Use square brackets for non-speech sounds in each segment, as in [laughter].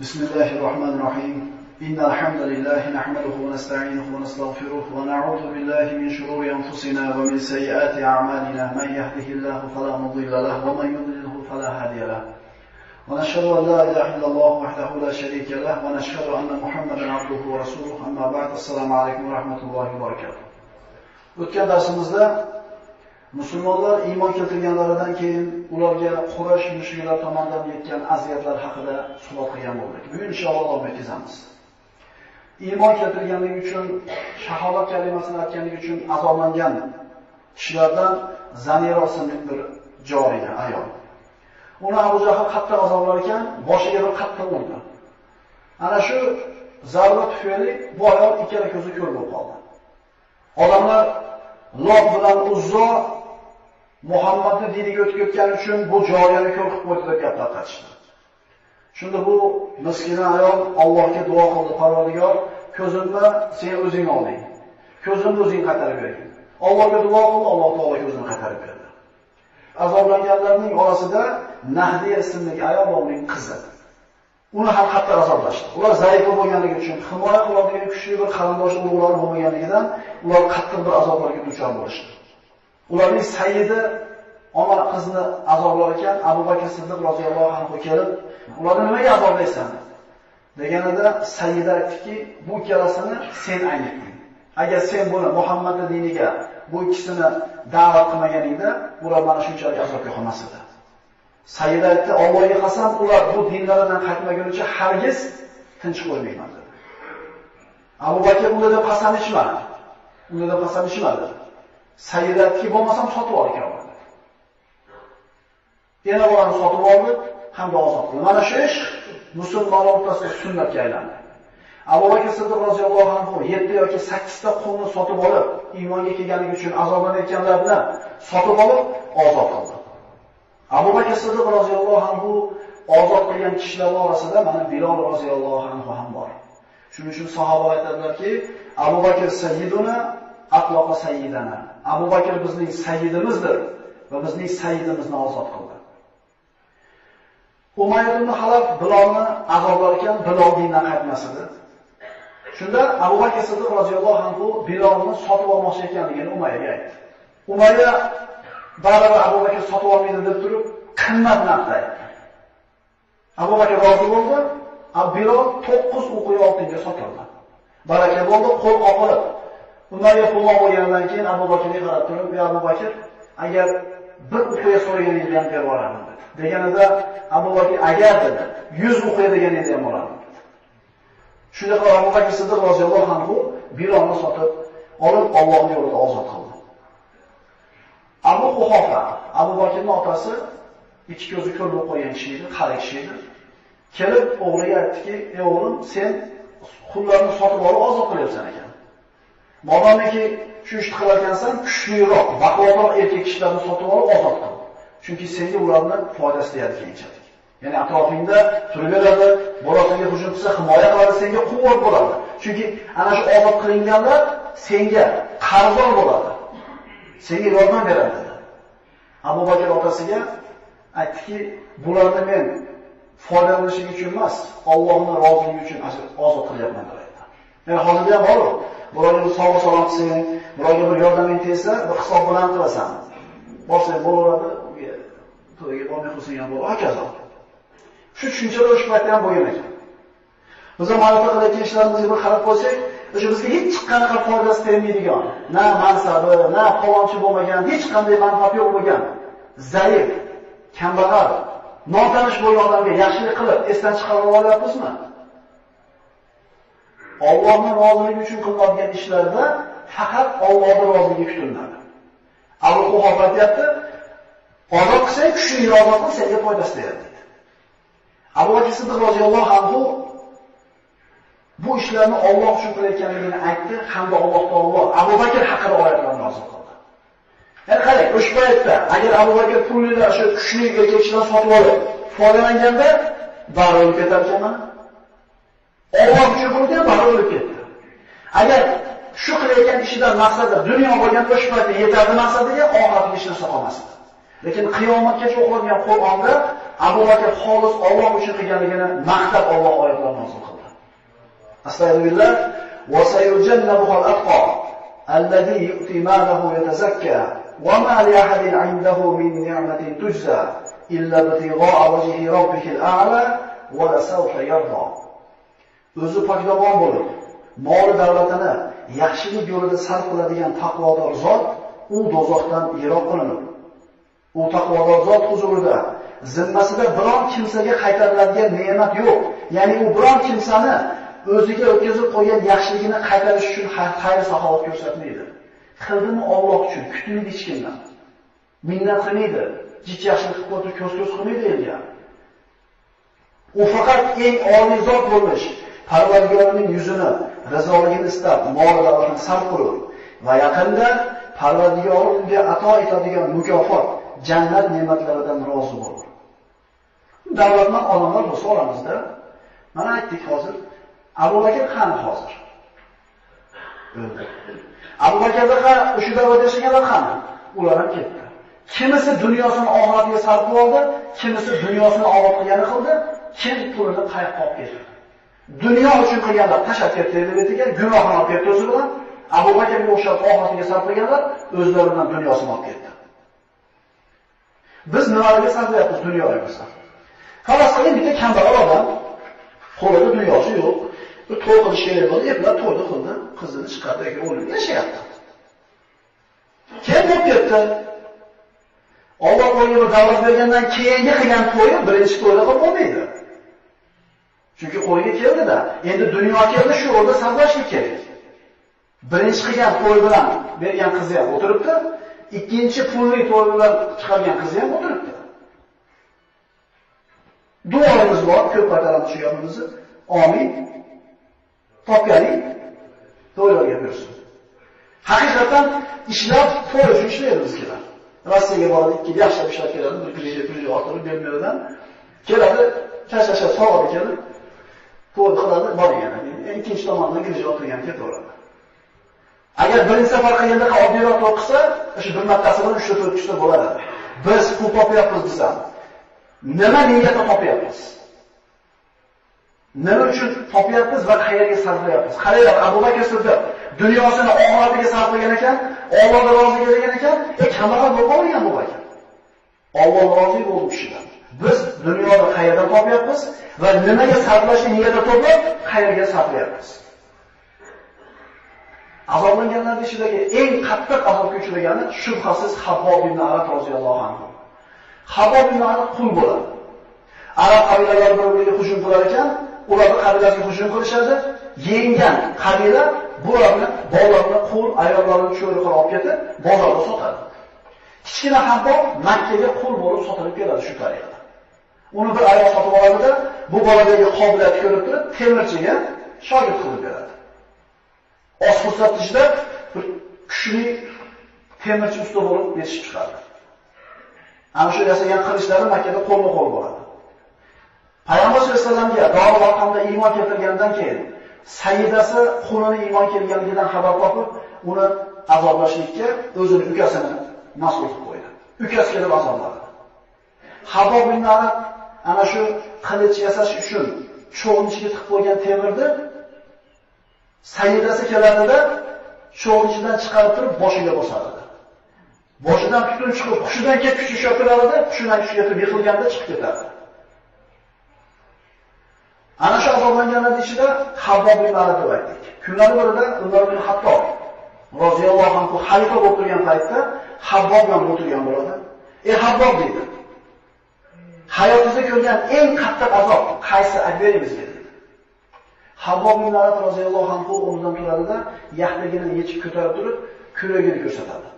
بسم الله الرحمن الرحيم. إن الحمد لله نحمده ونستعينه ونستغفره ونعوذ بالله من شرور أنفسنا ومن سيئات أعمالنا. من يهده الله فلا مضل له ومن يضلله فلا هادي له. ونشهد أن لا إله إلا الله وحده لا شريك له ونشهد أن محمدا عبده ورسوله. أما بعد السلام عليكم ورحمة الله وبركاته. O'tgan darsimizda musulmonlar iymon keltirganlaridan keyin ularga Quraysh mushriklar tomonidan yetgan aziyatlar haqida suhbat qilgan bo'ldik. Bugun inshaalloh davom etkazamiz. Iymon keltirganligi uchun, shahodat kalimasini aytganligi uchun azoblangan kishilardan Zanira ismli bir joriya ayol. Uni Abu Jahl qattiq azoblar ekan, boshiga bir qattiq urdi. Ana shu zarba tufayli bu ayol ikkala ko'zi ko'r bo'lib qoldi. Odamlar Lot bilan Uzzo Muhammadni diniga o'tib ketgani uchun bu joriyani ko'r qilib qo'ydi deb gaplar tarqatishdi. Shunda bu miskina ayol Allohga duo qildi, Parvardigor, ko'zimni sen o'zing olding. Ko'zimni o'zing qaytarib berding. Allohga duo qildi, Alloh taolo ko'zini qaytarib berdi. Azoblanganlarning orasida Nahdiya ismli ayol va qizi. Uni ham qattiq azoblashdi. Ular zaif bo'lganligi uchun, himoya qiladigan kuchli bir qarindosh urug'lari bo'lmaganligidan ular qattiq bir azoblarga duchor bo'lishdi. Ularning sayyidi Omar qizni azoblar ekan, Abu Bakr Siddiq roziyallohu anhu kelib, ularni nimaga azoblaysan? deganida sayyida aytdiki, bu ikkalasini sen aytding. Agar sen buni Muhammad diniga bu ikkisini da'vat qilmaganingda, ular mana shunchalik azobga qolmas edi. Sayyida aytdi, Allohga qasam, ular bu dinlaridan qaytmagunicha hargiz tinch qo'ymayman dedi. Abu Bakr unda deb qasam ichmadi. Unda deb qasam ichmadi. Sayyida bo'lmasam sotib ol ekan. Yana bolani sotib oldi hamda ozod qildi. Mana shu ish musulmonlar o'rtasida sunnatga aylandi. Abu Bakr Siddiq roziyallohu anhu 7 yoki 8 ta qulni sotib olib, iymonga kelganligi uchun azoblanayotganlarni sotib olib ozod qildi. Abu Bakr Siddiq roziyallohu anhu ozod qilgan kishilar orasida mana Bilol roziyallohu anhu ham bor. Shuning uchun sahoba aytadilarki, Abu Bakr sayyiduna atloqa sayyidana. Abu Bakr bizning sayyidimizdir va bizning sayyidimizni ozod qildi. Umayyad ibn Halaf Bilolni azoblar ekan, Bilol dindan qaytmas edi. Shunda Abu Bakr Siddiq roziyallohu anhu Bilolni sotib olmoqchi ekanligini Umayyaga aytdi. Umayya baribir Abu Bakr sotib olmaydi deb turib, qimmat narxda aytdi. Abu Bakr rozi bo'ldi, Bilol 9 o'qiy oltinga sotildi. Baraka bo'ldi, qo'l qoqilib, Umayya qulon bo'lgandan keyin Abu Bakrga qarab turib, "Ey Abu Bakr, agar bir uqiya so'raganingizda ham berib yuboraman." dedi. Deganida Abu Bakr agar dedi, 100 uqiya deganingizni ham olaman. Shunda Abu Bakr Siddiq roziyallohu anhu Bilolni sotib olib Allohning yo'lida ozod qildi. Abu Quhofa, Abu Bakrning otasi ikki ko'zi ko'r bo'lib qolgan kishi edi, qari kishi edi. Kelib o'g'liga aytdiki, "Ey o'g'lim, sen qullarni sotib olib ozod qilyapsan ekan. Modomiki shu ishni qilar ekansan, kuchliroq, baquvvatroq erkak kishilarni sotib olib ozod qil. Chunki senga ularni foydasi tegadi keyinchalik. Ya'ni atrofingda turib beradi, bolasingga hujum qilsa himoya qiladi, senga quvvat bo'ladi. Chunki ana shu ozod qilinganlar senga qarzdor bo'ladi. Senga yordam beradi. Abu Bakr otasiga aytdiki, bularni men foydalanishim uchun emas, Allohning roziligi uchun ozod qilyapman deb. Ya'ni hozirda ham bor. Birovga sog' sovg'a salom qilsang, birovga bir yordaming tegsa, bir hisob bilan qilasan. Borsang bo'laveradi, to'yga bormay qo'ysang ham bo'ladi, hokazo. Shu tushunchalar o'sha paytda ham bo'lgan ekan. Biz ma'rifa qilayotgan ishlarimizga bir qarab qo'ysak, o'sha bizga hech qanaqa foydasi tegmaydigan, na mansabi, na palonchi bo'lmagan, hech qanday manfaati yo'q bo'lgan, zaif, kambag'al, notanish bo'lgan odamga yaxshilik qilib esdan chiqarib olyapmizmi? Allohning roziligi uchun qilinadigan ishlarda faqat Allohning roziligi kutiladi. Abu Quhofa aytdi, ozod qilsang, kuchli ozod qil, senga foydasi tegadi dedi. Abu Bakr Siddiq roziyallohu anhu bu ishlarni Alloh uchun qilayotganligini aytdi hamda Alloh taolo Abu Bakr haqida oyatlar nozil qildi. Ya'ni qarang, o'sha paytda agar Abu Bakr pulni o'sha kuchli erkakchilar sotib olib, foydalanganda bari ketar ekan Alloh uchun bo'lgan bari o'lib ketdi. Agar shu qilayotgan ishidan maqsadi dunyo bo'lgan o'sha paytda yetarli maqsadiga oxiratga hech narsa qolmasdi. Lekin qiyomatgacha o'qiladigan Qur'onda Abu Bakr xolis Alloh uchun qilganligini maqtab Alloh oyatlar nozil qildi. Astagfirullah va sayujannabuha al-atqa alladhi yu'ti malahu yatazakka wa ma li ahadin 'indahu min ni'matin tujza illa ibtigha'a wajhi rabbihil a'la wa la sawfa yarda. O'zi pokdobon bo'lib, mol davlatini yaxshilik yo'lida sarf qiladigan taqvodor zot u dozoqdan yiroq qilinib, u taqvodor zot huzurida zimmasida biron kimsaga qaytariladigan ne'mat yo'q. Ya'ni u biron kimsani o'ziga o'tkazib qo'ygan yaxshiligini qaytarish uchun xayr saxovat ko'rsatmaydi. Qildimi Alloh uchun, kutmaydi hech kimdan. Minnat qilmaydi, jich yaxshilik qilib ko'z-ko'z qilmaydi elga. U faqat eng oliy zot bo'lish, Parvardigorining yuzini, rizoligini istab, mol davlatini sarf qilib va yaqinda Parvardigori unga ato etadigan mukofot, jannat ne'matlaridan rozi bo'lur. Davlatdan odamlar bo'lsa oramizda. Mana aytdik hozir, Abu Bakr qani hozir? O'ldi. Abu Bakrda o'sha davrda yashaganlar qani? Ular ham ketdi. Kimisi dunyosini oxiratiga sarf qildi, kimisi dunyosini obod qilgani qildi, kim pulini qayoqqa olib ketdi. Dunyo uchun qilganlar tashlab ketdi betiga, gunohini olib ketdi o'zi bilan. Abu Bakrga o'xshab oxiratiga sarflaganlar o'zlari bilan dunyosini olib ketdi. Biz nimalarga sarflayapmiz dunyoyimizda? Faras qiling bitta kambag'al odam, qo'lida dunyosi yo'q, u to'y qilish kerak bo'ldi, eplab to'yni qildi, qizini chiqardi, o'lib yashayapti. Kim deb ketdi? Alloh unga bir davlat bergandan keyingi qilgan to'yi birinchi to'yda qilib bo'lmaydi. Chunki qo'liga keldida, endi dunyo keldi, shu o'rda sarflashlik kerak. Birinchi qilgan to'y bilan bergan qizi ham o'tiribdi, ikkinchi pulli to'y bilan chiqargan qizi ham o'tiribdi. Duoyimiz bor, ko'p qaytaramiz shu gapimizni. Amin. Topganing to'ylarga bersin. Haqiqatan ishlab to'y uchun ishlaymiz kelar. Rossiyaga boradi, ikki yaxshi ishlab keladi, bir kunga pulga orttirib bermaydigan. Keladi, chashasha sog'ib kelib, to'y qiladi, yana Ikkinchi tomondan kirishib o'tirgan ketaveradi. Agar birinchi safar qilganda oddiyroq o'qisa o'sha bir martasi bilan 3 to'rt bo'ladi. Biz pul topyapmiz biz. Nima niyatda topyapmiz? Nima uchun topyapmiz va qayerga sarflayapmiz? Qaranglar, Abu Bakr Siddiq dunyosini oxiratiga sarflagan ekan, Allohga rozi bo'lgan ekan, e kambag'al bo'lib qolmagan bu Bakr. olloh rozi bo'ldi kishidan. Biz dunyoni qayerdan topyapmiz va nimaga sarflashni niyatda to'plab, qayerga sarflayapmiz? Azoblanganlar ichidagi eng qattiq azobga uchragani shubhasiz Habbob ibn Arab roziyallohu anhu. Habbob ibn Arab qul bo'ladi. Arab qabilalari bir-biriga hujum qilar ekan, ularni qabilasiga hujum qilishadi. Yenggan qabila bularni bolalarni qul, ayollarini cho'ri qilib olib ketib, bozorga sotadi. Kichkina Habbob Makkaga qul bo'lib sotilib keladi shu tariqa. Uni bir ayol sotib oladida, bu boladagi qobiliyatni ko'rib turib, temirchiga shogird qilib beradi. Oz fursat ichida bir kuchli temirchi usta bo'lib yetishib chiqadi. Ana shu yasagan qilichlari Makkada qo'lma-qo'l bo'ladi. Payg'ambar sollallohu alayhi vasallamga Dori vaqamda iymon keltirgandan keyin Sayyidasi qo'lini iymon kelganligidan xabar topib, uni azoblashlikka o'zini ukasini mas'ul qilib qo'ydi. Ukasi kelib azobladi. Havo bin Arab ana shu qilich yasash uchun cho'g'ni ichiga tiqib qo'ygan temirni Sayyidasi keladida cho'g'ni ichidan chiqarib turib boshiga bosadi. Boshidan tutun chiqib, hushidan kelib kuchi turadida, hushidan kuchi yetib yiqilganda chiqib ketadi. Ana shu azoblanganlar ichida Habbob ibn Arab deb aytdik. Kunlar birida Umar ibn Hattob roziyallohu anhu xalifa bo'lib turgan paytda Habbob bilan o'tirgan bo'ladi. "Ey Habbob" deydi. Hayotingizda ko'rgan eng qattiq azob qaysi aytberingiz dedi. Habbob ibn Arab roziyallohu anhu o'rnidan turadida, yaxligini yechib ko'tarib turib, kuragini ko'rsatadi.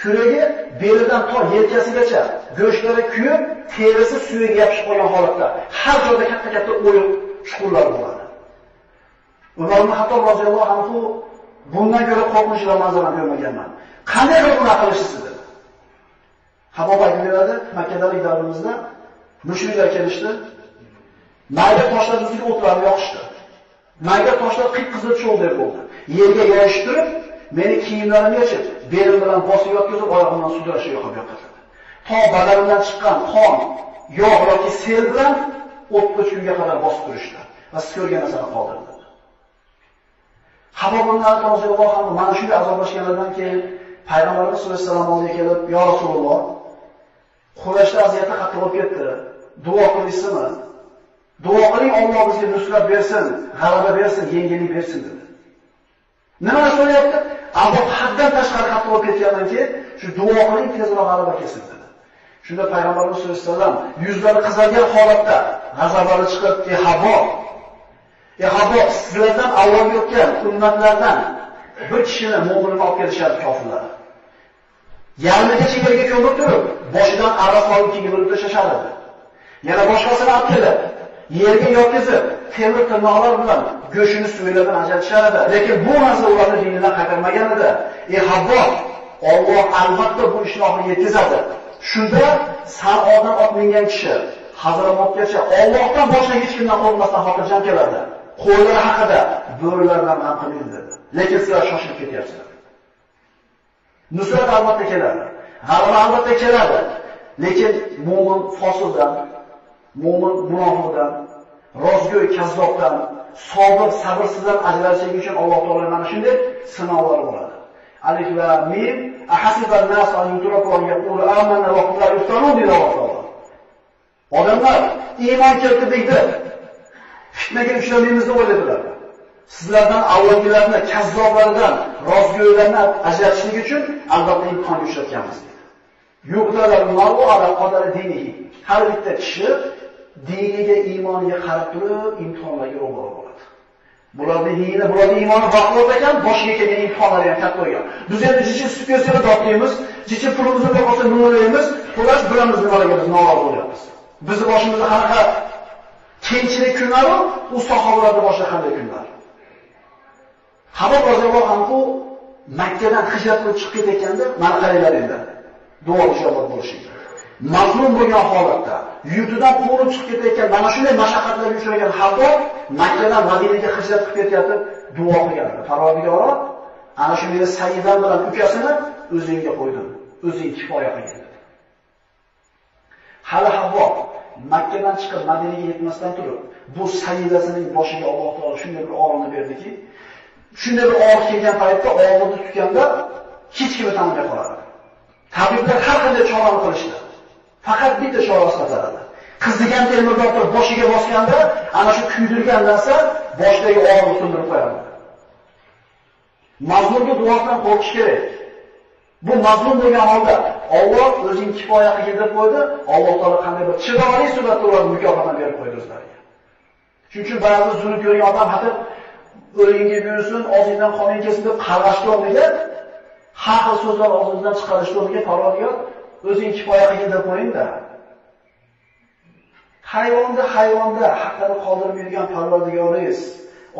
Kuragi belidan to yelkasigacha go'shtlari kuyib, terisi suyaga yopishib qolgan holatda har joyda katta-katta o'yiq chuqurlar bo'ladi. Umar ibn Hattob roziyallohu anhu bundan ko'ra qo'rqinchli manzarani ko'rmaganman. Qanday qilib buni qilishsiz. Habob aytadi, Makkadalik davrimizda mushriklar kelishdi. Mayda toshlar ustiga o'tlarni yoqishdi. Mayda toshlar qip-qizil cho'ldir bo'ldi. Yerga yoyishtirib, meni kiyimlarimni yechib, belim bilan bosib yotqizib, oyog'imdan sudrashga yoqib yoqadi. To badanimdan chiqqan qon yog' yoki sel bilan 30 kunga qadar bosib turishdi va siz ko'rgan narsani qoldirdi. Habob ibn roziyallohu anhu mana shunday azoblashganlardan keyin payg'ambarimiz sollallohu alayhi vasallam oldiga kelib, "Ya Rasululloh, Qurayshda aziyati qattiq bo'lib ketdi. Duo qilishsizmi? Duo qiling, Alloh bizga nusrat bersin, g'alaba bersin, yengillik bersin" dedi. Nima so'rayapti? Abu haddan tashqari qattiq bo'lib ketgandan keyin shu duo qiling, tezroq g'alaba kelsin dedi. Shunda payg'ambarimiz sollallohu alayhi vasallam yuzlari qizargan holatda g'azablari chiqib, "Ey Habo, Ehabo sizlardan avval o'tgan ummatlardan bir kishini mo'minni olib kelishadi kofirlar. Yarmiga chegaraga ko'mib turib, boshidan araq olib kiyib tashlashadi. Yana boshqasini olib kelib, yerga yotqizib, temir tirnoqlar bilan go'shini suvlardan ajratishadi. Lekin bu narsa ularni dinidan qaytarmagan edi. Ey Habbo, Alloh albatta bu ishni oxiriga yetkazadi. Shunda sanodan ot mingan kishi Hazramotgacha Allohdan boshqa hech kimdan qo'rqmasdan xotirjam keladi. qo'ylar haqida bo'rilardan ham qilindi dedi. Lekin sizlar shoshib ketyapsizlar. Nusrat albatta keladi. G'alaba albatta keladi. Lekin mu'min fosildan, mu'min munofiqdan, rozgo'y kazzobdan, sobir sabrsizdan ajralishligi uchun Alloh taolo mana shunday sinovlar bo'ladi. Alif va mim ahasiban nas an yutraku an yaqulu amanna wa qad yuftanun dedi Odamlar iymon keltirdik deb fitnaga uchramaymiz deb o'yladilar. Sizlardan avvalgilarni kazzoblardan, rozgo'ylarni ajratishlik uchun albatta imtihon uchratganmiz dedi. Ala qadari dinihi. Har bitta kishi diniga, iymoniga qarab turib imtihonlarga ro'baro bo'ladi. Bularning dinida, bularning iymoni vaqtlar ekan, boshiga kelgan imtihonlar ham katta bo'lgan. Biz endi jichi sut bersalar dodlaymiz, jichi pulimizni yo'qolsa nimalaymiz, xullas bilamiz nimalarga biz norozi bo'lyapmiz. Bizni boshimizda qanaqa keyinchilik kunlaru, u sahobalarda boshqa qanday kunlar. Habob roziyallohu anhu Makkadan hijrat qilib chiqib ketayotganda mana endi. Duo ijobat bo'lishi. Mazlum bo'lgan holatda, yurtidan qo'rib chiqib ketayotgan mana shunday mashaqqatlarga uchragan Habob Makkadan Madinaga hijrat qilib ketayotib duo qilgan. Parvardigoro, ana shu meni Sayyidan bilan ukasini o'zingga qo'ydim. O'zing kifoya qilgin. Hali Habob Makkadan chiqib Madinaga yetmasdan turib, bu sayyidasining boshiga Alloh taolo shunday bir og'riqni berdiki, shunday bir og'riq kelgan paytda og'riqni tutganda hech kimni tanimay qoladi. Tabiblar har qanday chorani qilishdi. Faqat bitta chorasi bajaradi. Qizigan temir boshiga bosganda, ana shu kuydirgan narsa boshdagi og'riqni sindirib qo'yadi. Mazlumga duodan qo'rqish kerak. Bu mazlum bo'lgan holda Alloh o'zing kifoya qilgin deb qo'ydi. Alloh taolo qanday bir chiroyli suratda ularga mukofotni berib qo'ydi o'zlariga. Shuning uchun ba'zi zulm ko'rgan odam hatto o'lingga buyursin, og'zingdan qoning kelsin deb qarg'ashga o'rniga har xil so'zlar og'zimizdan chiqarishga o'rniga Parvardigor o'zing kifoya qilgin deb qo'ying-da. Hayvonda hayvonda haqqini qoldirmaydigan Parvardigoringiz,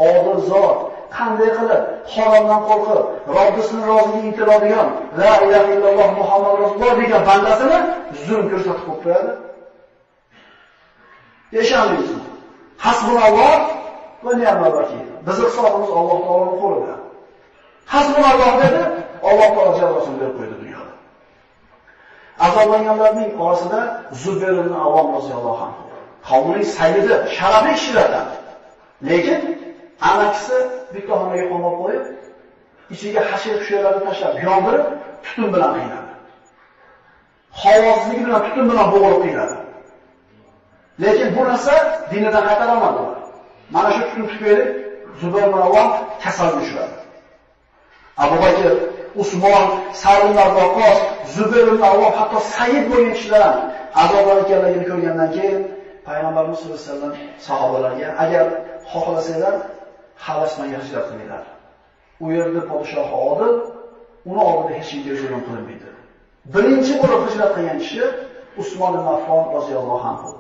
odil zot, qanday qilib haromdan qo'rqib, Robbisini roziligiga intiladigan la ilaha illalloh Muhammad rasululloh degan bandasini zulm ko'rsatib qo'yib qo'yadi. Yashamaysiz. Hasbunalloh va ni'mal vakil. Bizning hisobimiz Alloh taoloning qo'lida. Hasbunalloh dedi, Alloh taolo jazosini berib qo'ydi dunyoda. Azoblanganlarning orasida Zubayr ibn Avvom roziyallohu anhu qavmining sayyidi, sharafli kishilardan. Lekin amakisi bitta xonaga qamab qo'yib, ichiga hashir xushyalarni tashlab, yondirib, tutun bilan qiynadi. Havosizligi bilan tutun bilan bo'g'ilib qiynadi. Lekin bu narsa dinidan qaytarolmadi ular. Mana shu tutun tufayli Zubayr ibn Avvam kasalga uchradi. Abu Bakr, Usmon, Sa'd ibn Waqqas, Zubayr ibn Avvam hatto Sayyid bo'lgan kishilar ham azoblanganligini ko'rgandan keyin payg'ambarimiz sollallohu alayhi vasallam sahobalarga agar xohlasanglar Havasmanga hijrat qilinglar. U yerda podshoh odil, uni oldida hech kimga zulm qilinmaydi. Birinchi bo'lib hijrat qilgan kishi Usmon ibn Affon roziyallohu anhu.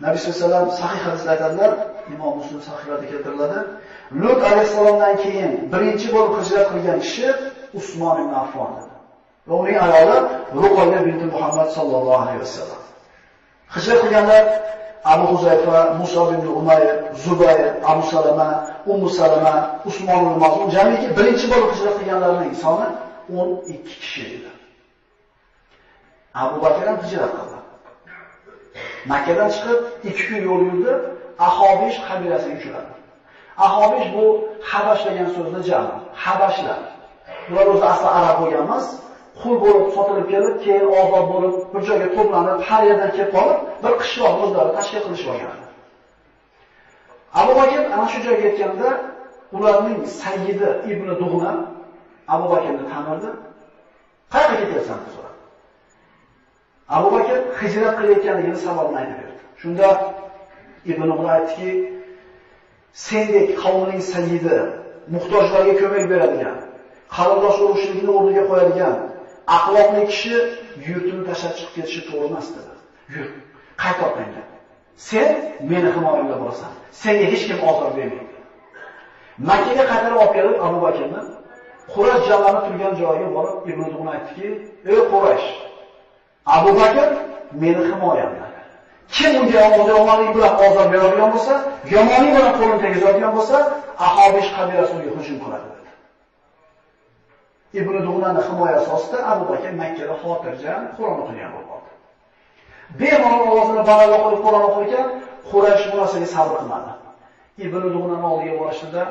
Nabiy sollallohu alayhi vasallam sahih hadisda aytadilar, Imom Muslim sahihlarda keltiriladi. Lut alayhisalomdan keyin birinchi bo'lib hijrat qilgan kishi Usmon ibn Affon edi. Va uning ayoli ruqoya binti Muhammad sallallohu alayhi vasallam. Hijrat qilganlar Abu Huzayfa, Musa ibn Umayr, Zubayr, Abu Salama, Ummu Salama, Usmon ibn Mazun jamiki birinchi bo'lib hijrat qilganlarning soni 12 kishi edi. Abu Bakr ham hijrat qildi. Makkadan chiqib 2 kun yo'l yurdi, Ahobish qabilasiga uchradi. Ahobish bu Habash degan so'zni jami. Habashlar. Bular o'zi asli arab bo'lgan emas, qul bo'lib sotilib kelib, keyin ozod bo'lib, bir joyga to'planib, har yerdan kelib qolib, bir qishloq o'zlari tashkil qilishib olgan. Abu Bakr ana shu joyga yetganda ularning sayyidi Ibn Dug'na Abu Bakrni tanirdi. Qayerga ketyapsan. Abu Bakr hijrat qilayotganligini sababini aytib berdi. Shunda Ibn Dug'na aytdiki, sendek qavmning sayyidi, muhtojlarga ko'mak beradigan, qarindosh urug'chilikni o'rniga qo'yadigan axloqli kishi yurtini tashlab chiqib ketishi to'g'ri emas dedi. Yur, qayt orqangga. Sen meni himoyamda bo'lasan. Senga hech kim ozor bermaydi. Makkaga qaytarib olib kelib Abu Bakrni Quraysh jamlari turgan joyiga borib Ibn Zug'un aytdiki, "Ey Quraysh, Abu Bakr meni himoyamda. Kim unga yomonlik bilan ozor beradigan bo'lsa, yomonlik bilan qo'lini tegizadigan bo'lsa, Ahobish qabilasi unga hujum qiladi." Ibn Dug'nani himoya asosida Abu Bakr Makka da xotirjam Qur'on o'qigan bo'lib qoldi. Bemalol ovozini balandroq qilib Qur'on o'qigan Quraysh bu narsaga sabr qilmadi. Ibn Dug'nani oldiga borishda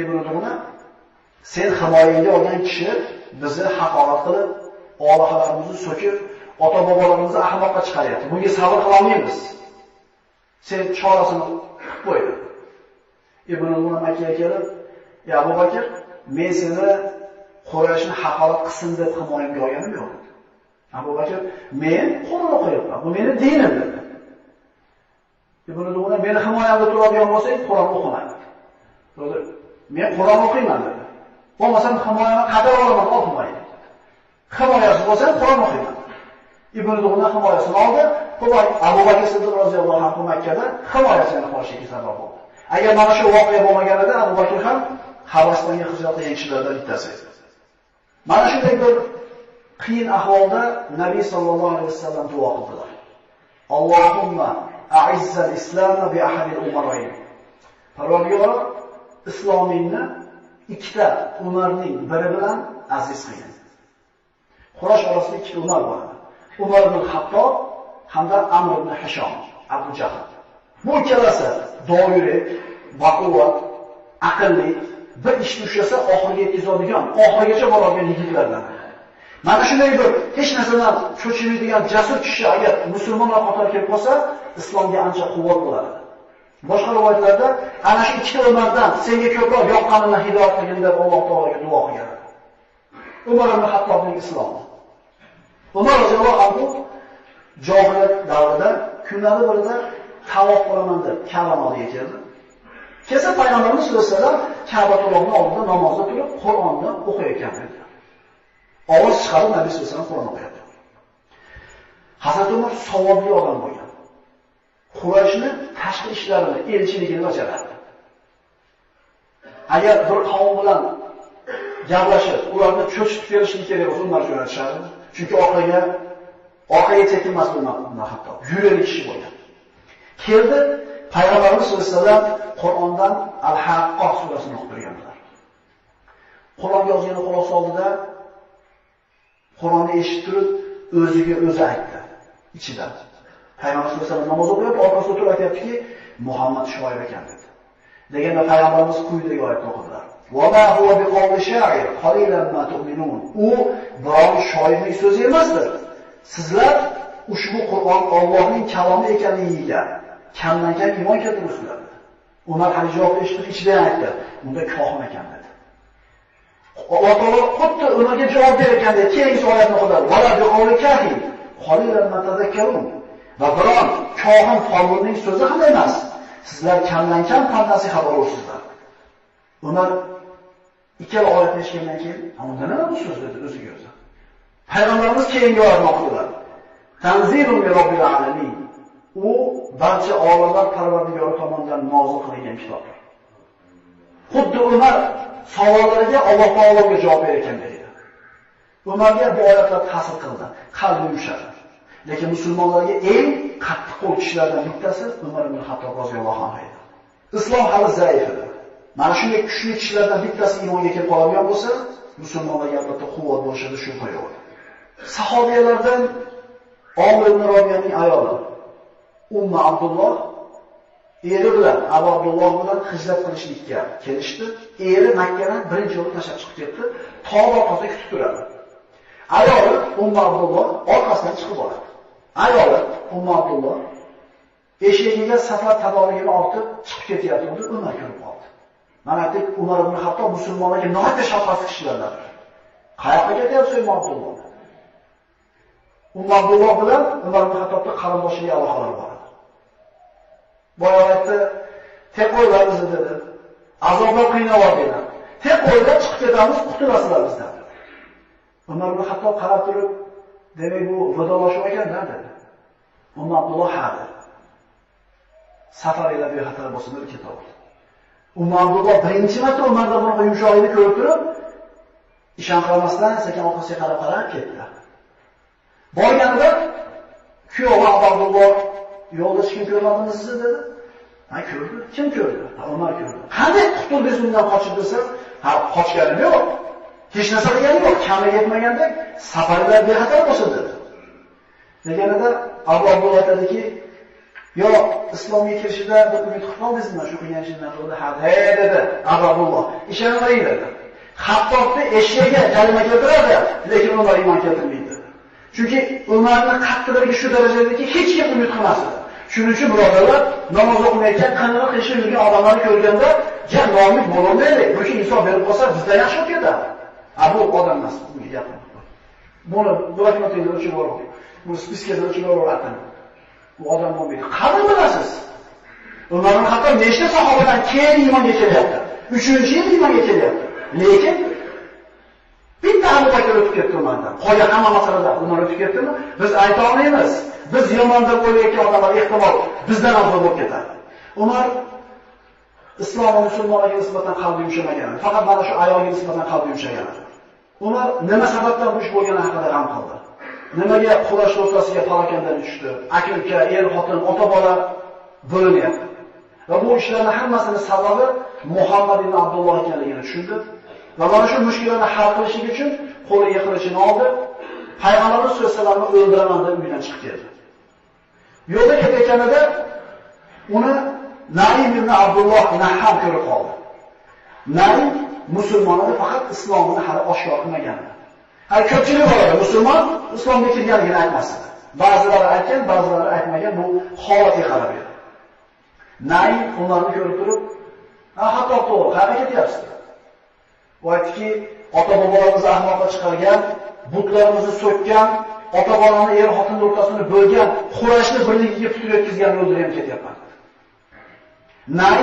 Ibn Dug'na sen himoyangga olgan kishi bizni haqorat qilib, olihalarimizni so'kib, ota-bobolarimizni ahmoqqa chiqaryapti. Bunga sabr qila olmaymiz. Sen chorasini qilib qo'ydi. Ibn Dug'na kelib, "Ya Abu Bakr, men seni Qurayshni haqorat qilsin deb himoyamga olganim yo'q. Abu Bakr, men Qur'on o'qiyapman. Bu meni dinim dedi. Ibn meni himoyamda turadigan bo'lsang, Qur'on o'qimayman. Dedi, men Qur'on o'qiyman dedi. Bo'lmasam himoyamni qadar olaman, olmayman. Himoyasi bo'lsa Qur'on o'qiyman. Ibn Dug'na himoyasini oldi. Quvay Abu Bakr Siddiq roziyallohu anhu Makkada himoyasini qolishiga sabab bo'ldi. Agar mana shu voqea bo'lmaganida Abu Bakr ham Habastonga hijrat qilgan kishilardan bittasi edi. Mana shunday bir qiyin ahvolda Nabiy sallallohu alayhi vasallam duo qildilar. Allohumma a'izzal islama bi ahadil umarayn. Parvardigor islomingni ikkita Umarning biri bilan aziz qilgin. Quraysh orasida ikkita Umar bor. Umar ibn Hattob hamda Amr ibn Hisham, Abu Jahl. Bu ikkalasi doyurak, baquvvat, aqlli, bir ishni ushlasa oxiriga yetkazadigan, oxirigacha boradigan yigitlardan. Mana shunday bir hech narsadan cho'chimaydigan jasur kishi agar musulmonlar qatoriga kelib qolsa, islomga ancha quvvat bo'ladi. Boshqa rivoyatlarda ana shu ikkita umardan senga ko'proq yoqqanini hidoyat qilgin deb Alloh taologa duo qilgan. Umar ibn Hattobning islomi. Umar roziyallohu anhu johiliyat davrida kunlari birida tavof qilaman deb Ka'ba oldiga keldi. Kelsa payg'ambarimiz sollallohu alayhi vasallam Ka'batullohning oldida namozda turib Qur'onni o'qiyotgan edi. Ovoz chiqarib Nabiy sollallohu alayhi vasallam Qur'on o'qiyapti. Hazrat Umar savobli odam bo'lgan. Qurayshni tashqi ishlarini, elchiligini bajarardi. Agar bir qavm bilan gaplashib, ularni cho'chitib berishlik kerak bo'lsa, ular jo'natishardi. Chunki orqaga orqaga chekinmas bo'lmadi hatto. Yurali kishi bo'lgan. Keldi, Payg'ambarimiz sollallohu alayhi vasallam Qur'ondan Al-Haqqo surasini o'qib turganlar. Qur'on yozgani quloq soldida Qur'onni eshitib turib o'ziga o'zi aytdi ichidan. Payg'ambar sollallohu alayhi vasallam namoz o'qiyapti, orqasida turib aytyaptiki, Muhammad shoir ekan dedi. Deganda payg'ambarimiz quyidagi oyatni o'qidilar. "Va ma huwa biqawli sha'ir, qalilan ma tu'minun." U biron shoirning so'zi emasdir. Sizlar ushbu Qur'on Allohning kalomi ekanligiga kamdan kam iymon keltiribsizlar. Umar hali javob eshitib ichidan aytdi. Unda kohin ekan dedi. Alloh taolo xuddi ularga javob bergandek keyingi oyatni o'qidilar. "Vala biqawli kahin, qalilan ma. Va biron kohin folbinning so'zi ham emas. Sizlar kamdan kam pand nasihat olasizlar. Umar ikkala oyatni eshitgandan keyin, "Unda nima bu so'z?" dedi o'ziga o'zi. Payg'ambarimiz keyingi oyatni o'qidilar. Tanzilun robbil alamin. U barcha olamlar Parvardigori tomonidan nozil qilingan kitobdir. Xuddi Umar savollariga Alloh taologa javob berayotgandek edi. Umarga bu oyatlar ta'sir qildi, qalbi yumshadi. Lekin musulmonlarga eng qattiq qo'l kishilardan bittasi Umar ibn Hattob roziyallohu anhu edi. Islom hali zaif edi. Mana shunday kuchli kishilardan bittasi iymonga kelib qoladigan bo'lsa, musulmonlarga albatta quvvat bo'lishida shubha yo'q. Sahobiyalardan Omir ibn Robiyaning ayoli Umma Abdulloh eri bilan Abu Abdulloh bilan hijrat qilishlikka kelishdi. Eri Makkadan birinchi yo'l tashlab chiqib ketdi. Tog' orqasida kutib turadi. Ayoli Umma Abdulloh orqasidan chiqib oladi. Ayoli Umma Abdulloh eshigiga safar taborligini ortib chiqib ketyapti. Uni Umar ko'rib qoldi. Mana deb Umar ibn Hattob musulmonlarga nihoyatda shafqatsiz kishilardan. Qayoqqa ketyapsiz Umar Abdulloh? Umar Abdulloh bilan Umar ibn Hattobning qarindoshiga aloqalari bor. edi. Boya aytdi, tek qo'ylar bizni dedi. Azoblar qiynayapti. Tek qo'ylar chiqib ketamiz, qutulasizlar bizdan. Umar ibn Hattob qarab turib, demak bu vidolashuv ekan-da dedi. Umar Abdulloh ha dedi. Safaringlar bexatar bo'lsin deb ketaverdi. Umar Abdulloh birinchi marta Umarda bunaqa yumshoqlikni ko'rib turib, ishon qilmasdan sekin orqasiga qarab qarab ketdi. Borganida kuyovi Abdulloh yo'lda hech kim ko'rmadimi sizni dedi. Ha ko'rdi. Kim ko'rdi? Umar ko'rdi. Qanday qutuldingiz undan qochib desa, ha qochganim yo'q. Hech narsa degani yo'q. Kami yetmaganda safarlar bexatar bo'lsin dedi. Deganida Abu Abdulloh aytadiki, yo islomga kirishida bir umid qilib qoldingizmi shu qilgan ishingdan dedi. Ha, he dedi Abu Abdulloh. Ishonmang dedi. Hattobni eshigiga kalima keltiradi, lekin ular iymon keltirmaydi. Chunki Umarni qattiqligi shu darajadaki hech kim umid qilmas edi. Shuning uchun birodarlar, namoz o'qimayotgan, qanday qilishib yurgan odamlarni ko'rganda, "Ja, noumid bo'lolmaydi. yoki inson berib qolsa, bizdan yaxshi bo'lib ketadi." A bu odam emas, bunga. Buni bloknotingizni o'chirib olib, bu spiskada o'chirib olib Bu odam bo'lmaydi. Qani bilasiz? Umarning hatto nechta sahobadan keyin iymonga kelyapti. 3-yil iymonga kelyapti. Lekin Bitta Abu Bakr o'tib ketdi Umardan. Qolgan hamma masalada Umar o'tib ketdimi? Biz ayta olmaymiz. Biz yomon deb o'ylayotgan odamlar ehtimol bizdan afzal bo'lib ketadi. Umar islom va musulmonlarga nisbatan qalbi yumshamagan. Faqat mana shu ayolga nisbatan qalbi yumshagan. Umar nima sababdan bu bo'lgani haqida g'am qildi. Nimaga Quraysh o'rtasiga falokandan tushdi? Aka-uka, er-xotin, ota-bola bo'linyapti. Va bu ishlarning hammasini sababi Muhammad ibn Abdulloh ekanligini tushundi. Va mana shu mushkulani hal qilish uchun qo'liga qilichini oldi, payg'ambarimiz sollallohu alayhi vasallamni o'ldiraman deb uydan chiqib keldi. Yo'lda ketayotganida uni Naim ibn Abdulloh Nahham ko'rib qoldi. Naim musulmon edi, faqat islomni hali oshkor qilmagan. Har ko'pchilik bo'ladi, musulmon islomga kirganligini aytmasdi. Ba'zilari aytgan, ba'zilari aytmagan, bu holatga qarab edi. Nay ularni ko'rib turib, "Ha, hatto to'g'ri, qayerga ketyapsiz?" U aytdiki, ota-bobolarimizni ahmoqqa chiqargan, butlarimizni so'kkan, ota-bolani er xotin o'rtasini bo'lgan, Qurayshni birligiga putur yetkazgan yo'lda ham ketyapman. Nay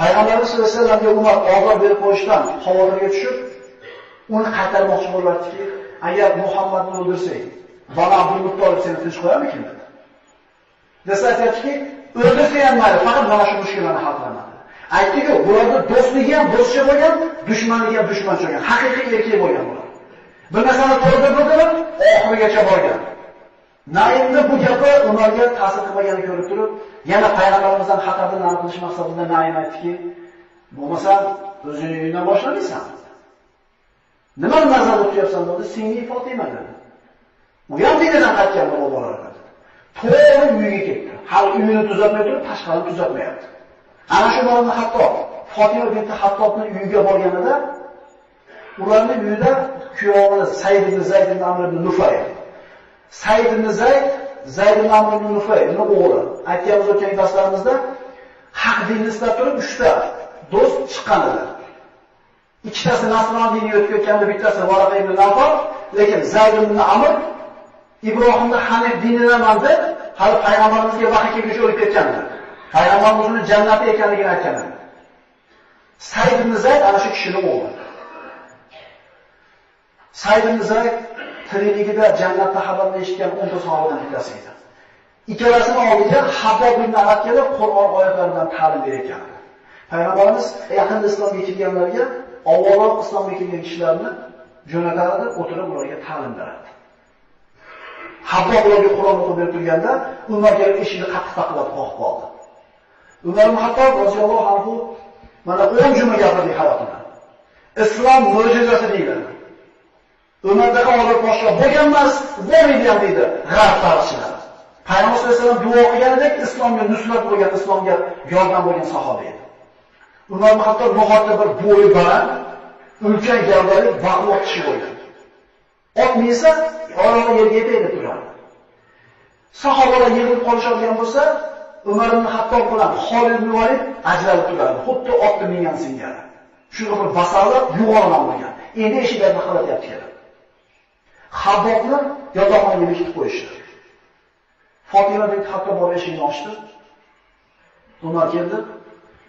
payg'ambarimiz sollallohu alayhi vasallamga Umar ozor berib qo'yishdan xavotirga tushib, uni qaytarmoqchi bo'lyaptiki, agar Muhammadni o'ldirsak, bala Abdulmuttolib seni tinch qo'yarmikin dedi. Desa aytadiki, o'ldirsa ham mayli, faqat mana shu mushkulani hal qilaman. Aytdi-ku, do'stligi ham do'stcha bo'lgan, dushmanligi ham dushmancha bo'lgan, haqiqiy erkak bo'lgan bular. Bir narsani to'g'ri bildilar, oxirigacha borgan. Naimni bu gapi ularga ta'sir qilmaganini ko'rib turib, yana payg'ambarimizdan xatardan qilish maqsadida Naim aytdiki, bo'lmasa o'zingni uyingdan boshlamaysan. Nima nazarda o'qiyapsan dedi, singli Fatima dedi. U ham dinidan qaytgan bolalar dedi. To'g'ri uyiga ketdi. Hali uyini tuzatmay turib, tashqarini tuzatmayapti. Ana shu bolani hatto Fatima binti Hattobning uyiga borganida ularning uyida kuyovi Said ibn Zayd ibn Amr ibn Nufay. Said ibn Zayd, Zayd ibn Amr ibn Nufay uni o'g'li. Aytganimiz o'tgan darslarimizda haq dinni istab turib uchta do'st chiqqan edi. Ikkitasi Nasron diniga o'tib bittasi Varaqa ibn Nawfal, lekin Zayd ibn Amr Ibrohimni Hanif dinidaman deb hali payg'ambarimizga vahiy kelguncha o'lib ketgandi. Payg'ambarimiz uni jannati ekanligini aytgan edi. Said ibn Zayd ana shu kishining o'g'li. Said ibn Zayd tirikligida jannatda xabarni eshitgan 10 ta sahobadan bittasi edi. Ikkalasini oldiga Habbob ibn Arab kelib Qur'on oyatlaridan ta'lim berayotgan. Payg'ambarimiz yaqinda islomga kelganlarga avvalroq islomga kelgan kishilarni jo'natardi, o'tirib ularga ta'lim berardi. Hatto ularga Qur'on o'qib berib turganda, Umar kelib eshikni qattiq taqlab qoqib qoldi. Umar hatto roziyallohu anhu mana 10 juma gapirdi hayotida. Islom mo'jizasi deyiladi. Umardaqa odam boshqa bo'lgan emas, ham deydi g'arb tarixchilari. Payg'ambar sollallohu alayhi vasallam duo qilganidek islomga nusrat bo'lgan, islomga yordam bo'lgan sahoba edi. Umar ibn Xattob nihoyatda bir bo'yi baland, ulkan gavdali, baquvvat kishi bo'lgan. Ot minsa, orolda yerga yetaydi turardi. Sahobalar yig'ilib qolishadigan bo'lsa, Umar ibn Xattob bilan Xolid ibn Valid ajralib turardi, xuddi otni mingan singari. Shunga bir basallab yuqoridan bo'lgan. Endi eshiklarni qilatyapti kerak. Habbobni yotoqxonaga bekitib qo'yishdi. Fatima bint Xattob borib eshikni ochdi. Umar keldi.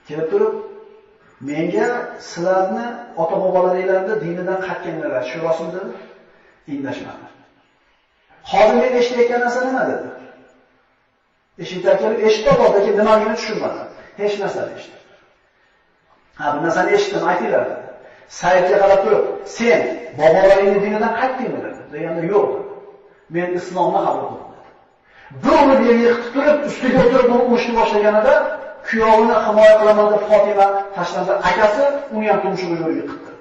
Kelib turib, menga sizlarni ota-bobolaringlarni dinidan qaytganlar shu rostmi dedi. Indashmadi. Hozir men eshitayotgan narsa nima dedi? Eshikdan eshitib oldi, lekin nimaligini tushunmadi. Hech narsa eshitdi. Ha, bu narsani eshitdim, aytinglar dedi. Saidga qarab turib, sen bobolaringni dinidan qaytdingmi dedi. Deganda yo'q. Men islomni qabul qildim. Bir uni yerga yiqitib turib, ustiga o'tirib uni urishni boshlaganida kuyovini himoya qilaman deb Fatima tashlandi. Akasi uni ham tumshug'i yo'lga yiqitdi.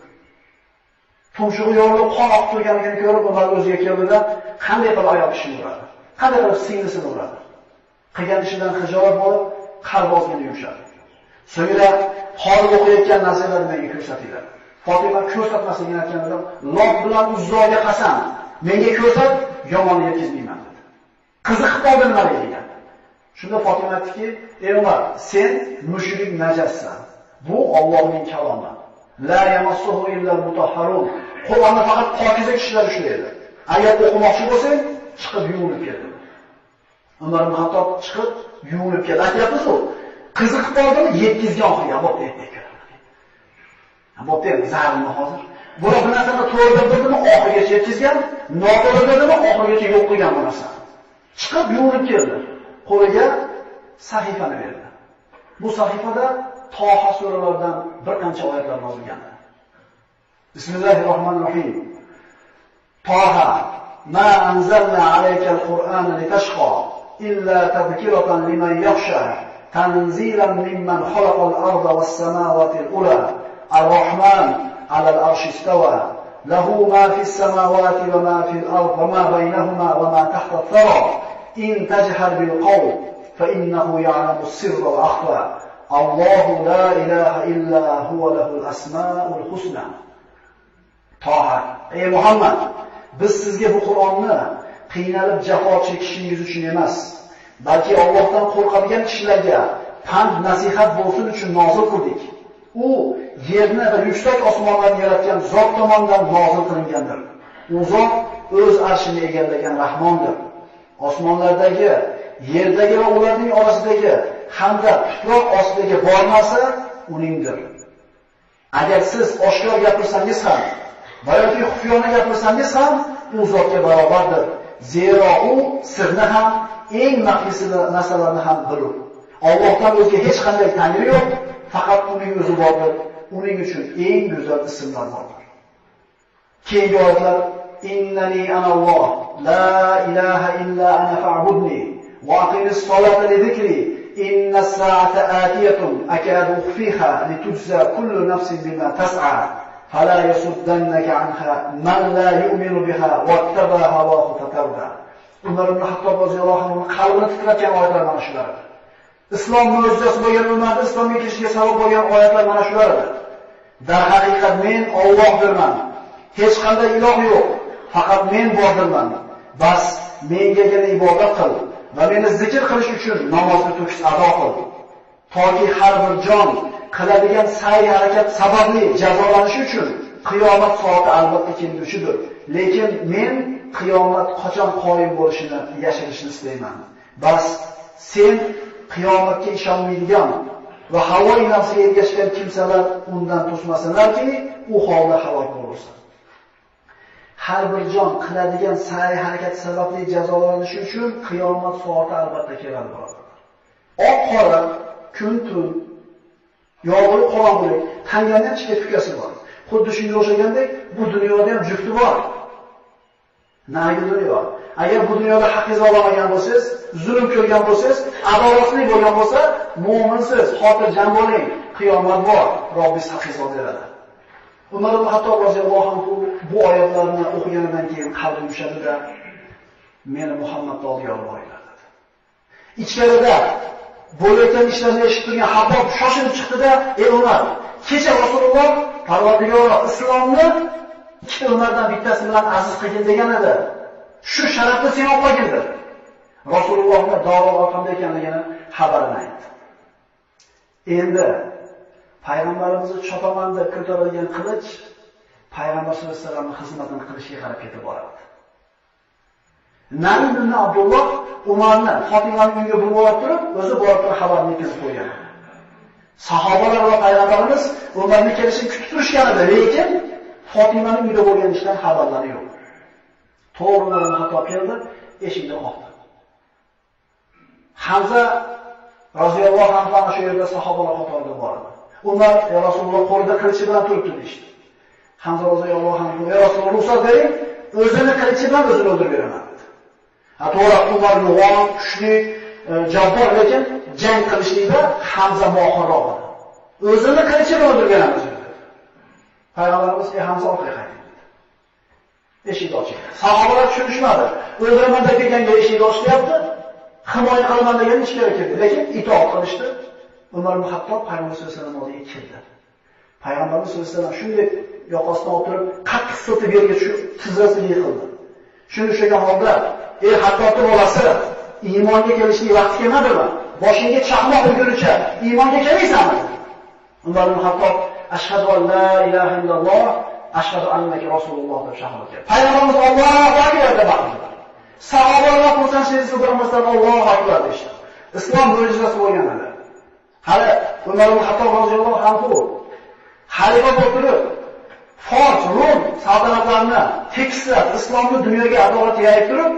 Tumshug'i yo'lda qon oqib turganligini ko'rib, Umar o'ziga keldida qanday qilib ayol kishini uradi? Qanday qilib singlisini uradi? Qilgan ishidan hijolat bo'lib, qalbi ozgina yumshadi. So'ngra hozir o'qiyotgan narsalarni menga ko'rsatinglar. Fatima ko'rsatmasligini aytganida, Lot bilan Uzzoga qasam, menga ko'rsat, yomonni yetkazmayman dedi. Qiziqib qoldi nima degan. Shunda Fatima aytdiki, "Ey Umar, sen mushrik najassan. Bu Allohning kalomi. La yamassuhu illa mutahharun." Qur'onni faqat pokiza kishilar ushlaydi. Agar o'qimoqchi bo'lsang, chiqib yuvinib kel. Umar ibn Xattob chiqib yuvinib keldi. Aytyapmiz-ku, qiziqib qoldimi, yetkizgan oxiriga bo'pti deydi. Bo'pti, zarni hozir. Bular bu narsani to'g'ri oxirigacha yetkizgan, noto'g'ri birdimi, oxirigacha yo'q qilgan bu narsani. Chiqib yuvinib keldi. qo'liga sahifani berdi bu sahifada toha suralaridan bir qancha oyatlar yozilgan. Bismillahi rohmanir rohim toha ما أنزلنا عليك القرآن لتشقى إلا تذكرة لمن يخشى تنزيلا ممن خلق الأرض والسماوات الأولى الرحمن على العرش استوى له ما في السماوات وما في الأرض وما بينهما وما تحت الثرى إن تجهر بالقول فإنه يعلم السر fa الله لا إله إلا هو له الأسماء الحسنى طه أي محمد biz sizga bu Qur'onni qiynalib jafo chekishingiz uchun emas balki Allohdan qo'rqadigan kishilarga pand nasihat bo'lsin uchun nozil qildik. U yerni va yuksak osmonlarni yaratgan zot tomonidan nozil qilingandir. U zot o'z arshini egallagan Rahmondir. Osmonlardagi, yerdagi va ularning orasidagi hamda tuproq ostidagi bor narsa uningdir. Agar siz oshkor gapirsangiz ham, yoki xufiyona gapirsangiz ham u zotga barobardir. Zero u sirni ham, eng maxfiy narsalarni ham bilur. Allohdan o'zga hech qanday tangri yo'q, faqat uning o'zi bordir. Uning uchun eng go'zal ismlar bordir. Keyingi oyatlar إنني analloh la ilaha illa إلا أنا فاعبدني وأقم الصلاة لذكري إن الساعة آتية أكاد atiyatun لتجزى كل litujza kullu nafsin bima tas'a عنها yasuddannaka لا يؤمن la yu'minu biha فتردى Umar ibn Hattob roziyallohu anhu qalbini titratgan oyatlar mana shular. Islom mo'jizasi bo'lgan ummatni islomga kirishiga sabab bo'lgan oyatlar mana shular edi. Men Allohdirman. Hech qanday iloh yo'q. Faqat men bordirman. Bas mengagina ibodat qil va meni zikr qilish uchun namozni to'kis ado qil. Toki har bir jon qiladigan sa'y harakat sababli jazolanishi uchun qiyomat soati albatta kelgusidir. Lekin men qiyomat qachon qoyim bo'lishini yashirishni istayman. Bas sen qiyomatga ishonmaydigan va havoi nafsiga ergashgan kimsalar undan to'smasinlarki, u holda halok bo'lursan. Har bir jon qiladigan sa'y harakat sababli jazolanishi uchun qiyomat soati albatta keladi birodarlar. Oq qora, kun tun, yog'li qorong'ulik, tangandan chiqib tukasi bor. Xuddi shunga o'xshagandek, bu dunyoda ham jufti bor. Nagi dunyo. Agar bu dunyoda haqingizni olmagan bo'lsangiz, zulm ko'rgan bo'lsangiz, adolatli bo'lgan bo'lsa, mo'minsiz, xotirjam bo'ling. Qiyomat bor, Robbingiz haqiqiy beradi. Umar ibn Hattob roziyallohu anhu bu oyatlarni o'qiganidan keyin qalbi yumshadi-da, meni Muhammadni oldiga olib boringlar dedi. Ichkarida bo'layotgan ishlarni eshitib turgan Habbob shoshilib chiqdida, "Ey Umar, kecha Rasululloh Parvardigor islomni ikkita Umardan bittasi bilan aziz qilgin degan edi. Shu sharafni sen olgin dedi. Rasulullohning da'vo orqamda ekanligini xabarini aytdi. Endi payg'ambarimizni chopaman deb ko'tarilgan qilich payg'ambar sollallohu alayhi vasallamning xizmatini qilishga qarab ketib boradi. Nabi ibn Abdulloh Umarni Fotimaning uyiga burib turib, o'zi borib turib xabarni yetkazib qo'ygan. Sahobalar va payg'ambarimiz Umarni kelishini kutib turishgan edi, lekin Fotimaning uyida bo'lganishidan xabarlari yo'q. To'g'ri Umar xato keldi, eshikni qoqdi. Hamza roziyallohu anhu ana shu yerda sahobalar qatorida bor edi. Umar ya Rasululloh qo'lida qilichi bilan turibdi deydi. Hamza roziyallohu anhu ya Rasululloh ruxsat bering, o'zini qilichi bilan o'zini o'ldirib beraman. dedi. Ha to'g'ri Umar yo'g'on, kuchli, e, jabbor lekin jang qilishlikda Hamza mohirroq edi. O'zini qilichi bilan dedi. Payg'ambarimiz ey Hamza orqaga qayting dedi. Eshikni oching. Sahobalar tushunishmadi. O'ldiraman deb kelganga eshikni ochyapti. himoya qilaman degan ichkari kirdi, lekin itoat qilishdi. Umar ibn Hattob payg'ambar sollallohu alayhi vasallam oldiga keldi. Payg'ambarimiz sollallohu alayhi vasallam shunday yoqasidan o'tirib, qattiq siltib yerga tushib, tizzasiga yiqildi. Shuni ushlagan holda, "Ey Hattobning bolasi, iymonga kelishning vaqti kelmadimi? Boshingga chaqmoq urgunicha iymonga kelmaysanmi?" Umar ibn Hattob ashhadu an la ilaha illalloh, ashhadu annaka rasululloh deb shahodat berdi. Payg'ambarimiz Allohu akbar deb baqirdi. Sahobalar xursandchilik bildirmasdan Allohu akbar deyishdi. Islom mo'jizasi bo'lgan edi. Hali Umar ibn Hattob roziyallohu anhu xalifa bo'lib turib, Fors, Rum saltanatlarini tekislab, islomni dunyoga adolat yayib turib,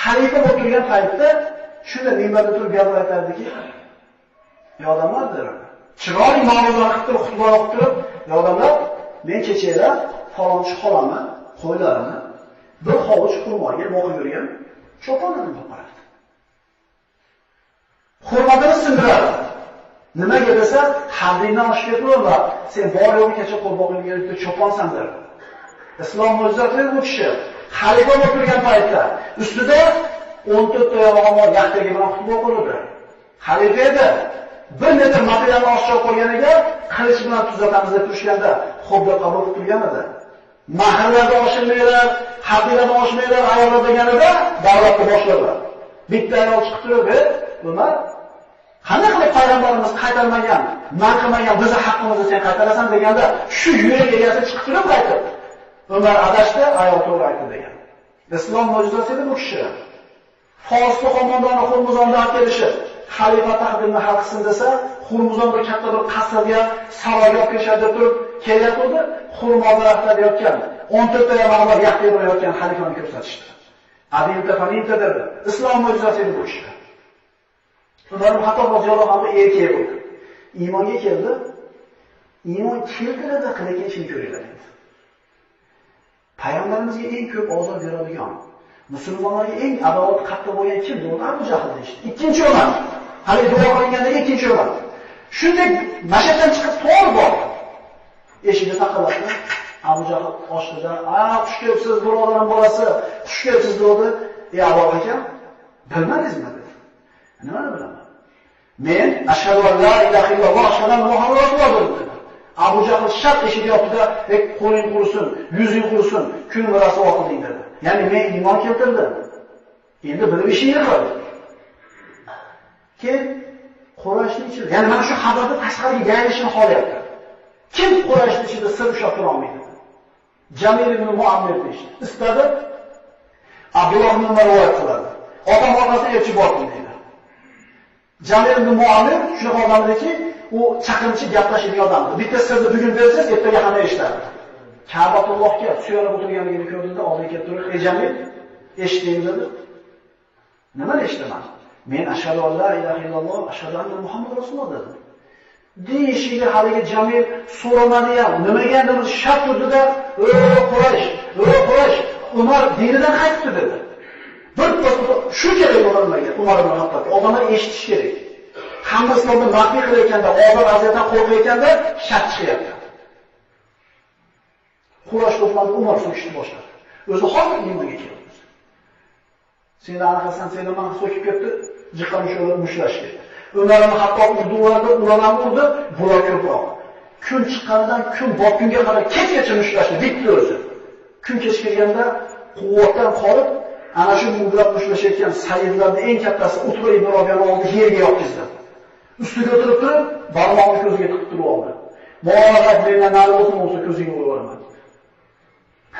xalifa bo'lib turgan paytda shunda minbarda turib gapir aytardiki, "Ey odamlar" dedi. Chiroyli ma'nolar qilib turib, xutba o'qib turib, "Ey odamlar, men kechada falonchi xolani qo'ylarini bir hovuch xurmoga boqib yurgan cho'ponini deb qaradi. Xurmadini sindirardi. Nimaga desa, haddingdan oshib ketma sen bor yo'g'i kecha qo'l yuribdi, cho'ponsan der. Islom mo'jizasi bu kishi xalifa bo'lib turgan paytda ustida 14 ta yog'oq yaxtagi bilan xutba o'qildi. Xalifa edi. Bir metr materialni oshib qo'yganiga qilich bilan tuzatamiz deb turishganda xo'p deb qabul qilib turgan edi. Mahallarda oshirmanglar, haqiylardan oshmaylar ayollar deganida davlatni boshladi. Bitta ayol chiqib turib, e, "Nima? Qanday qilib payg'ambarimiz qaytarmagan, man qilmagan bizni haqqimizni sen qaytarasan" deganda, shu yurak egasi chiqib turib qaytib. Umar adashdi, ayol to'g'ri aytdi degan. Islom mo'jizasi edi bu kishi. Forsni qo'mondoni Hurmuzondan olib kelishib, xalifa taxtini hal qilsin desa, Xurmuzon bir katta bir qasrga, saroyga olib kelishadi deb turib kelyotgandi, xurmo daraxtlarida yotgan, 14 ta yamag'lar yaqin yotgan xalifani ko'rsatishdi. Adinta faninta dedi. Islom mo'jizasi edi bu kishi. Umar ibn Hattob roziyallohu anhu erkak bo'ldi. Iymonga keldi. Iymon keltiradi, qilayotgan ishini ko'ringlar dedi. Payg'ambarimizga eng ko'p ozor beradigan, musulmonlarga eng adovat qattiq bo'lgan kim? Bu Abu Jahl deydi. Ikkinchi Umar. Hali duo qilingandagi ikkinchi Umar. Shunday mashaqdan chiqib to'g'ri bordi. Eshikni taqallatdi. Abu Jahl oshdida, "A, xush kelibsiz, birodarim bolasi, xush kelibsiz" dedi. "Ey Abu akam, bilmadingizmi?" Dedi. "Nimani bilaman?" "Men ashhadu an la ilaha illalloh, ashhadu anna Muhammad rasululloh" Abu Jahl shart eshik yopdi "Ey qo'ling qursin, yuzing qursin, kun rasvo qilding" dedi. Ya'ni men iymon keltirdim. Endi bilib ishingni qil. Keyin Qurayshning ichida, ya'ni mana shu xabarni tashqariga yayilishini xohlayapti. Kim Qurayshning ichida sir ushlab tura olmaydi? Jamil ibn Muammir deydi. Istadi Abdulloh ibn Umar rivoyat qiladi. Otam orqasidan elchi bordi deydi. Jamil ibn Muammir shu odamdiki, u chaqimchi gaplashadigan odam. Bitta sirni bugun bersangiz, ertaga hamma eshitadi. Ka'batullohga suyanib o'tirganligini ko'rdimda oldiga kelib turib, "Ey Jamil, eshitdingmi dedi. Nima eshitaman? Men ashhadu an la ilaha illalloh, ashhadu anna Muhammad rasululloh dedi. Deyishiga haligi Jamil so'ramadi ham, nimaga shart turdida, "O Quraysh, o Quraysh, Umar dinidan qaytdi" dedi. Bir shu kerak bo'lmagan Umar ibn Hattob. Odamlar eshitish kerak. Hamma islomni maxfiy qilayotganda, ozor vaziyatdan qo'rqayotganda shart chiqyapti. Qurash to'plandi, Umar so'kishni boshladi. O'zi hozir iymonga keldi. Seni anaqasan seni man so'kib ketdi, jiqqan musholar mushlash ketdi. Umar ibn Hattob urdi, ularni ularni urdi, bular ko'proq. Kun chiqqanidan kun botgunga qadar kechgacha mushlashdi, bitdi o'zi. Kun kech kelganda quvvatdan qolib, ana shu mudrab mushlashayotgan sayyidlarning eng kattasi Utba ibn Robiyani oldi yerga yotqizdi. Ustiga o'tirib turib, barmog'ini ko'ziga tiqib turib oldi. Muolahat mendan nari bo'lsin bo'lsa ko'zingga urib olaman.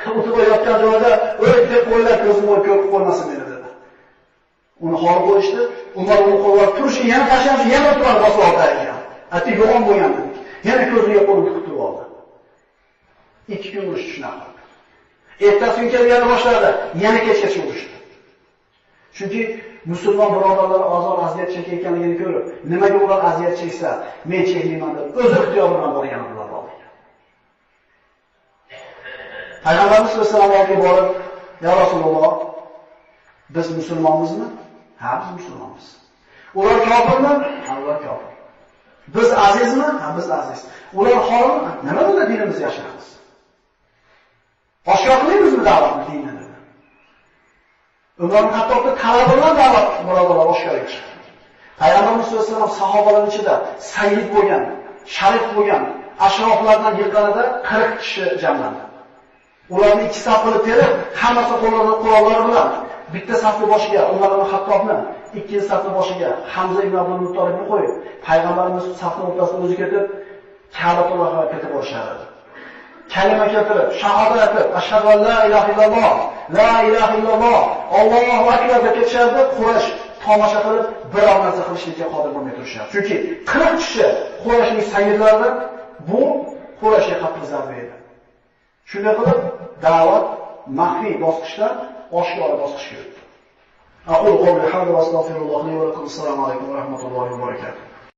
[laughs] Utba yotgan joyda "O'y, deb qo'ylar ko'zimni ko'rib qo'ymasin meni dedi. Uni xor bo'lishdi. Umar uni qo'llab turishi yana tashlanishi yana o'tirib bosib oldi ekan. Ati yo'g'on bo'lgan. Yana ko'ziga qo'lini tiqib turib oldi. Ikki kun urush shunaqa. Ertasi kun kelib yana boshladi. Yana kechgacha urushdi. Chunki musulmon birodarlar ozor aziyat chekayotganligini ko'rib, nimaga ular aziyat cheksa, men chekmayman deb o'z ixtiyor bilan borgan ular oldiga. Payg'ambarimiz sollallohu alayhi vasallamga borib, "Ya Rasululloh, biz musulmonmizmi?" "Ha, biz musulmonmiz." "Ular kofirmi?" "Ha, ular kofir." "Biz azizmi?" "Ha, biz aziz." "Ular xormi?" "Nima bunda dinimizni yashiramiz?" Oshkor qilaymizmi da'vatni dinni? Umar Hattobni talab bilan da'vat birodarlar oshkorga chiqdi. Payg'ambarimiz sollallohu alayhi vasallam sahobalar ichida sayyid bo'lgan, sharif bo'lgan ashroflardan yig'ilganida 40 kishi jamlandi. Ularni ikki safini terib, hammasi qo'llari qurollari bilan bitta safni boshiga Umar ibn Hattobni, ikkinchi safni boshiga Hamza ibn Abdul Muttolibni qo'yib, payg'ambarimiz safni o'rtasida o'zi ketib, Ka'batulloh ketib borishardi. kalima keltirib, shahodat aytib, ashhadu an la ilaha illalloh, la ilaha illalloh, Allohu akbar deb ketishardi, Quraysh tomosha qilib biror narsa qilishlikka qodir bo'lmay turishardi. Chunki 40 kishi Qurayshning sayyidlaridan bu Qurayshga qattiq zarba edi. Shunday qilib da'vat maxfiy bosqichdan oshkora bosqichga o'tdi. أقول قولي هذا وأستغفر الله لي ولكم السلام عليكم ورحمة الله وبركاته